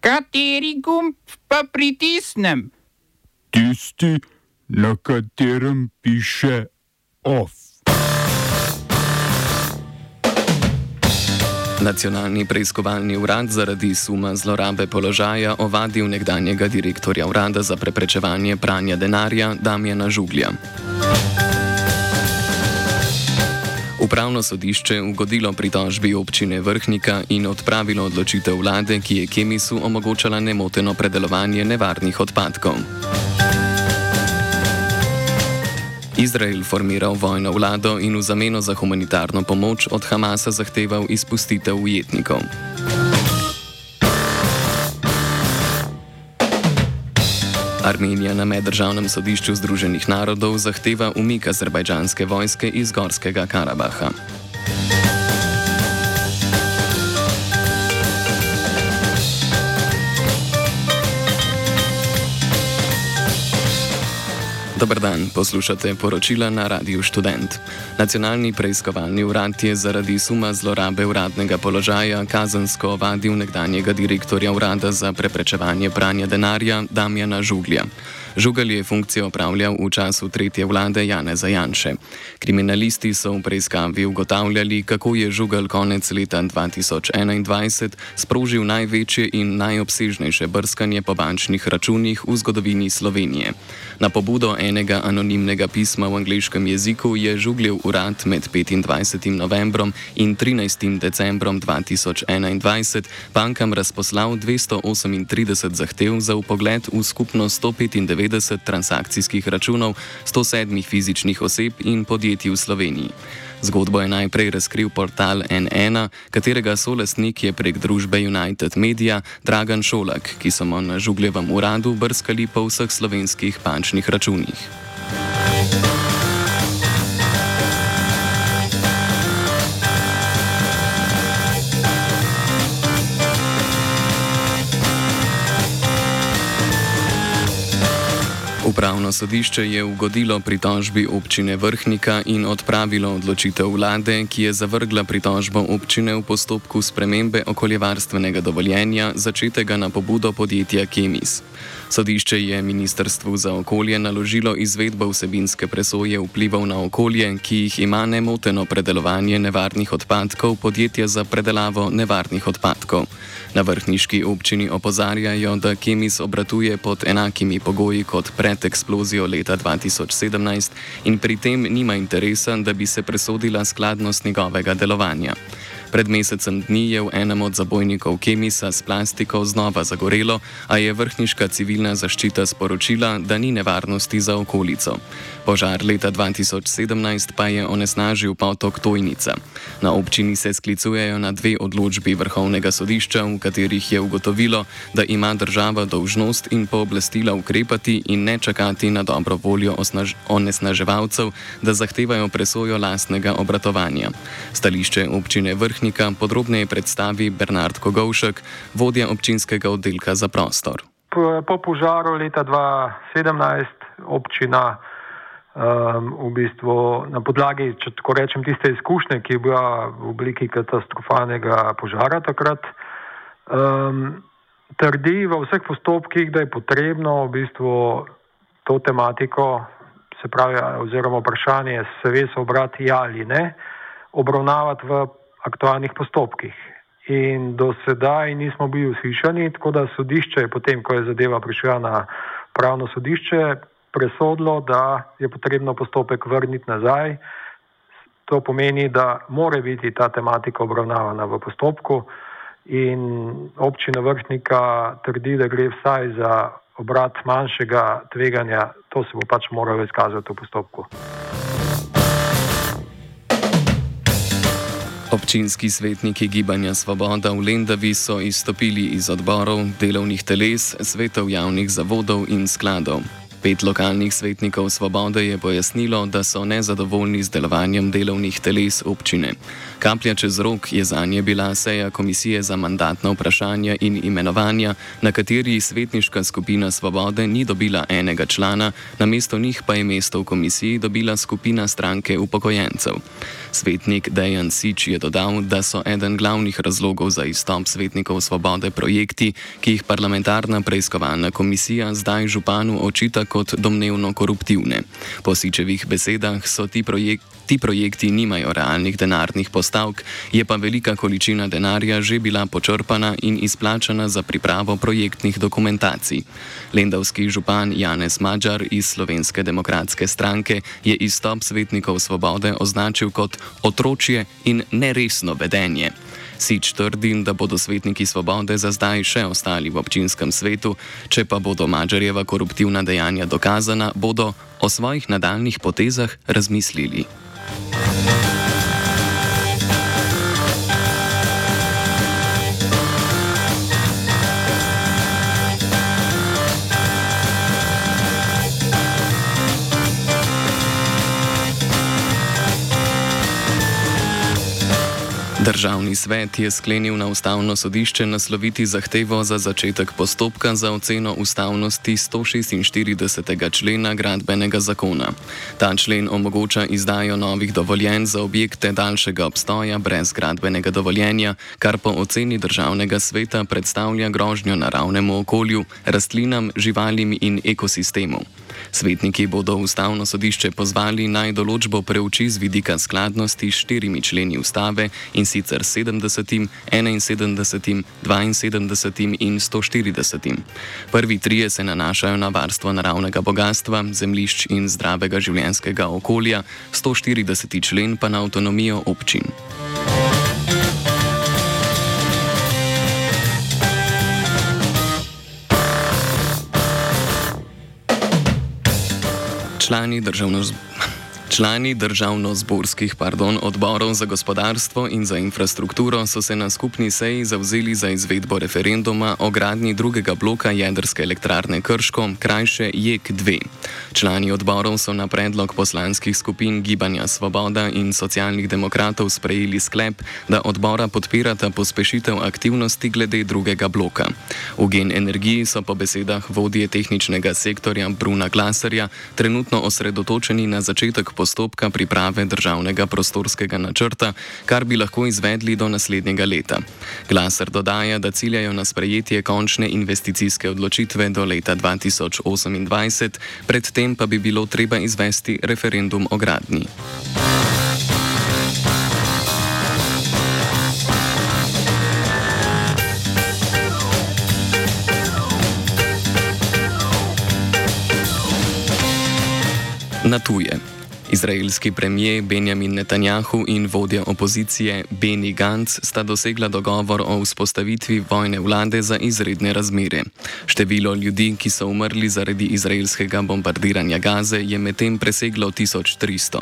Kateri gumb pa pritisnem? Tisti, na katerem piše OF. Nacionalni preiskovalni urad zaradi suma zlorabe položaja ovadil nekdanjega direktorja urada za preprečevanje pranja denarja Damjana Žuglja. Upravno sodišče ugodilo pritožbi občine Vrhnika in odpravilo odločitev vlade, ki je Kemisu omogočala nemoteno predelovanje nevarnih odpadkov. Izrael formiral vojno vlado in v zameno za humanitarno pomoč od Hamasa zahteval izpustitev ujetnikov. Armenija na meddržavnem sodišču Združenih narodov zahteva umik azerbajdžanske vojske iz Gorskega Karabaha. Dober dan, poslušate poročila na Radiu Student. Nacionalni preiskovalni urad je zaradi suma zlorabe uradnega položaja kazensko ovadil nekdanjega direktorja urada za preprečevanje pranja denarja Damjana Žuglja. Žugal je funkcijo opravljal v času tretje vlade Jane Zajanše. Kriminalisti so v preiskavi ugotavljali, kako je Žugal konec leta 2021 sprožil največje in najobsežnejše brskanje po bančnih računih v zgodovini Slovenije. Na pobudo enega anonimnega pisma v angliškem jeziku je Žugljev urad med 25. novembrom in 13. decembrom 2021 bankam razposlal 238 zahtev za upogled v skupno 195. 90 transakcijskih računov 107 fizičnih oseb in podjetij v Sloveniji. Zgodbo je najprej razkril portal N1, katerega solastnik je prek družbe United Media Dragan Šolak, ki so mu na žugljevem uradu brskali po vseh slovenskih bančnih računih. Upravno sodišče je ugodilo pritožbi občine Vrhnika in odpravilo odločitev vlade, ki je zavrgla pritožbo občine v postopku spremembe okoljevarstvenega dovoljenja, začetega na pobudo podjetja Kemis. Sodišče je Ministrstvu za okolje naložilo izvedbo vsebinske presoje vplivov na okolje, ki jih ima nemoteno predelovanje nevarnih odpadkov podjetja za predelavo nevarnih odpadkov. Na vrhniški občini opozarjajo, da Kemis obratuje pod enakimi pogoji kot pred eksplozijo leta 2017 in pri tem nima interesa, da bi se presodila skladnost njegovega delovanja. Pred mesecem dni je v enem od zabojnikov Kemisa s plastiko znova zagorelo, a je vrhniška civilna zaščita sporočila, da ni nevarnosti za okolico. Požar leta 2017 pa je onesnažil potok Tojnica. Na občini se sklicujejo na dve odločbi vrhovnega sodišča, v katerih je ugotovilo, da ima država dolžnost in pooblastila ukrepati in ne čakati na dobro voljo onesnaževalcev, da zahtevajo presojo lastnega obratovanja. Stališče občine vrh vrhnika podrobneje predstavi Bernard Kogovšek, vodja občinskega oddelka za prostor. Po, po požaru leta 2017 občina um, v bistvu na podlagi, če tako rečem, tiste izkušnje, ki je bila v obliki katastrofalnega požara takrat, um, trdi v vseh postopkih, da je potrebno v bistvu to tematiko, se pravi, oziroma vprašanje, se ve, so obrati ja ali ne, obravnavati v aktualnih postopkih. In do sedaj nismo bili uslišani, tako da sodišče je potem, ko je zadeva prišla na pravno sodišče, presodilo, da je potrebno postopek vrniti nazaj. To pomeni, da more biti ta tematika obravnavana v postopku in občina vrhnika trdi, da gre vsaj za obrat manjšega tveganja, to se bo pač moralo izkazati v postopku. Občinski svetniki Gibanja Svoboda v Lendavi so izstopili iz odborov, delovnih teles, svetov javnih zavodov in skladov. Pet lokalnih svetnikov Svobode je pojasnilo, da so nezadovoljni z delovanjem delovnih teles občine. Kaplja čez rok je za nje bila seja Komisije za mandatna vprašanja in imenovanja, na kateri svetniška skupina Svobode ni dobila enega člana, namesto njih pa je mesto v komisiji dobila skupina stranke upokojencev. Svetnik Dejan Sič je dodal, da so eden glavnih razlogov za izstop svetnikov Svobode projekti, ki jih parlamentarna preiskovalna komisija zdaj županu očita kot domnevno koruptivne. Po Sičevih besedah so ti projekti. Ti projekti nimajo realnih denarnih postavk, je pa velika količina denarja že bila počrpana in izplačana za pripravo projektnih dokumentacij. Lendavski župan Janez Mađar iz Slovenske demokratske stranke je izstop svetnikov svobode označil kot otročje in neresno vedenje. Sič trdi, da bodo svetniki svobode za zdaj še ostali v občinskem svetu, če pa bodo Mađarjeva koruptivna dejanja dokazana, bodo o svojih nadaljnih potezah razmislili. Državni svet je sklenil na ustavno sodišče nasloviti zahtevo za začetek postopka za oceno ustavnosti 146. člena gradbenega zakona. Ta člen omogoča izdajo novih dovoljenj za objekte daljšega obstoja brez gradbenega dovoljenja, kar po oceni državnega sveta predstavlja grožnjo naravnemu okolju, rastlinam, živalim in ekosistemu. Svetniki bodo ustavno sodišče pozvali naj določbo preuči z vidika skladnosti s štirimi členi ustave in sicer 70, 71, 72 in 140. Prvi trije se nanašajo na varstvo naravnega bogatstva, zemlišč in zdravega življenjskega okolja, 140. člen pa na avtonomijo občin. Člani državno-zborskega. Člani državno-zborskih odborov za gospodarstvo in za infrastrukturo so se na skupni seji zavzeli za izvedbo referenduma o gradnji drugega bloka jedrske elektrarne Krško, krajše JEK-2. Člani odborov so na predlog poslanskih skupin Gibanja Svoboda in socialnih demokratov sprejeli sklep, da odbora podpirata pospešitev aktivnosti glede drugega bloka. V gen energiji so po besedah vodje tehničnega sektorja Bruna Glaserja trenutno osredotočeni na začetek postopka priprave državnega prostorskega načrta, kar bi lahko izvedli do naslednjega leta. Glaser dodaja, da ciljajo na sprejetje končne investicijske odločitve do leta 2028, predtem pa bi bilo treba izvesti referendum o gradnji. Na tuje. Izraelski premijer Benjamin Netanjahu in vodja opozicije Beni Gantz sta dosegla dogovor o vzpostavitvi vojne vlade za izredne razmere. Število ljudi, ki so umrli zaradi izraelskega bombardiranja Gaze, je medtem preseglo 1300.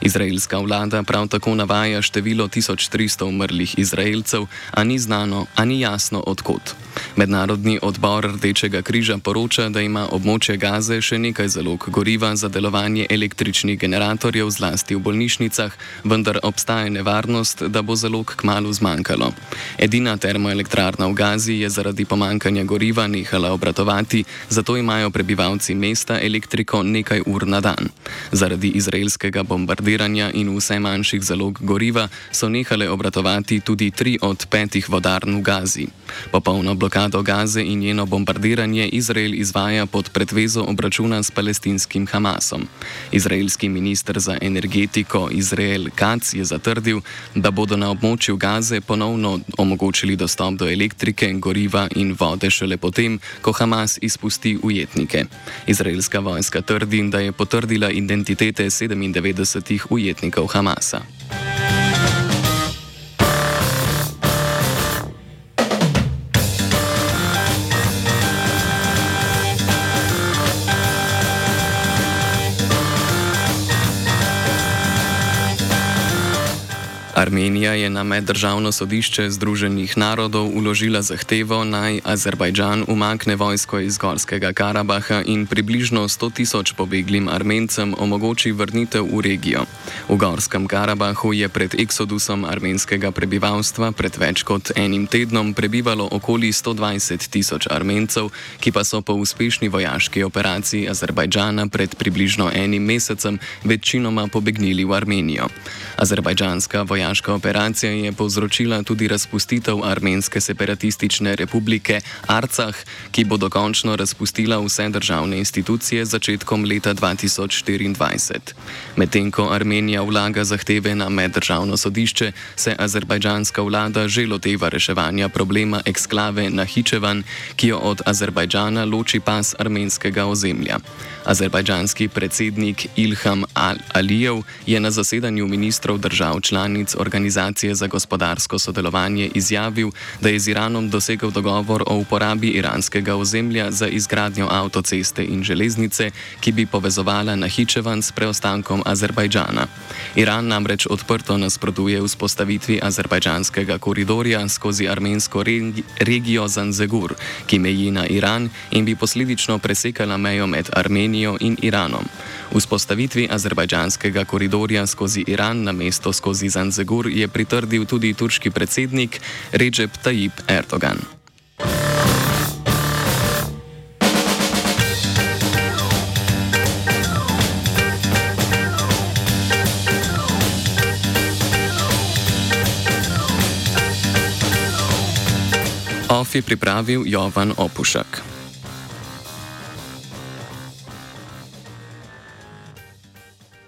Izraelska vlada prav tako navaja število 1300 umrlih Izraelcev, a ni znano, a ni jasno odkot. Mednarodni odbor Rdečega križa poroča, da ima območje Gaze še nekaj zalog goriva za delovanje električnih generatorjev generatorjev, zlasti v bolnišnicah, vendar obstaja nevarnost, da bo zalog kmalo zmanjkalo. Edina termoelektrarna v Gazi je zaradi pomankanja goriva nehala obratovati, zato imajo prebivalci mesta elektriko nekaj ur na dan. Zaradi izraelskega bombardiranja in vse manjših zalog goriva so nehale obratovati tudi tri od petih vodarn v Gazi. Popolno blokado Gaze in njeno bombardiranje Izrael izvaja pod pretvezo obračuna s palestinskim Hamasom. Izraelski minister za energetiko Izrael Kac je zatrdil, da bodo na območju Gaze ponovno omogočili dostop do elektrike, goriva in vode šele potem, ko Hamas izpusti ujetnike. Izraelska vojska trdi, da je potrdila identitete 97 ujetnikov Hamasa. Armenija je na meddržavno sodišče Združenih narodov uložila zahtevo naj Azerbajdžan umakne vojsko iz Gorskega Karabaha in približno 100 tisoč pobeglim Armencem omogoči vrnitev v regijo. V Gorskem Karabahu je pred eksodusom armenskega prebivalstva pred več kot enim tednom prebivalo okoli 120 tisoč Armencev, ki pa so po uspešni vojaški operaciji Azerbajdžana pred približno enim mesecem večinoma pobegnili v Armenijo. Azerbajdžanska vojaška operacija je povzročila tudi razpustitev Armenske separatistične republike Arcah, ki bo dokončno razpustila vse državne institucije začetkom leta 2024. Medtem ko Armenija vlaga zahteve na meddržavno sodišče, se azerbajdžanska vlada že loteva reševanja problema eksklave Nahičevan, ki jo od Azerbajdžana loči pas armenskega ozemlja. Azerbajdžanski predsednik Ilham Alijev je na zasedanju ministrov držav članic Organizacije za gospodarsko sodelovanje izjavil, da je z Iranom dosegel dogovor o uporabi iranskega ozemlja za izgradnjo avtoceste in železnice, ki bi povezovala Nahičevan s preostankom Azerbajdžana. Iran namreč odprto nasprotuje vzpostavitvi azerbajdžanskega koridorja skozi armensko regijo Zanzegur, ki meji na Iran in bi posledično presekala mejo med Armenijo in Iranom. Vzpostavitvi azerbajdžanskega koridorja skozi Iran na mesto skozi Zanzegur je pritrdil tudi turški predsednik Recep Tayyip Erdogan. OF je pripravil Jovan Opušek.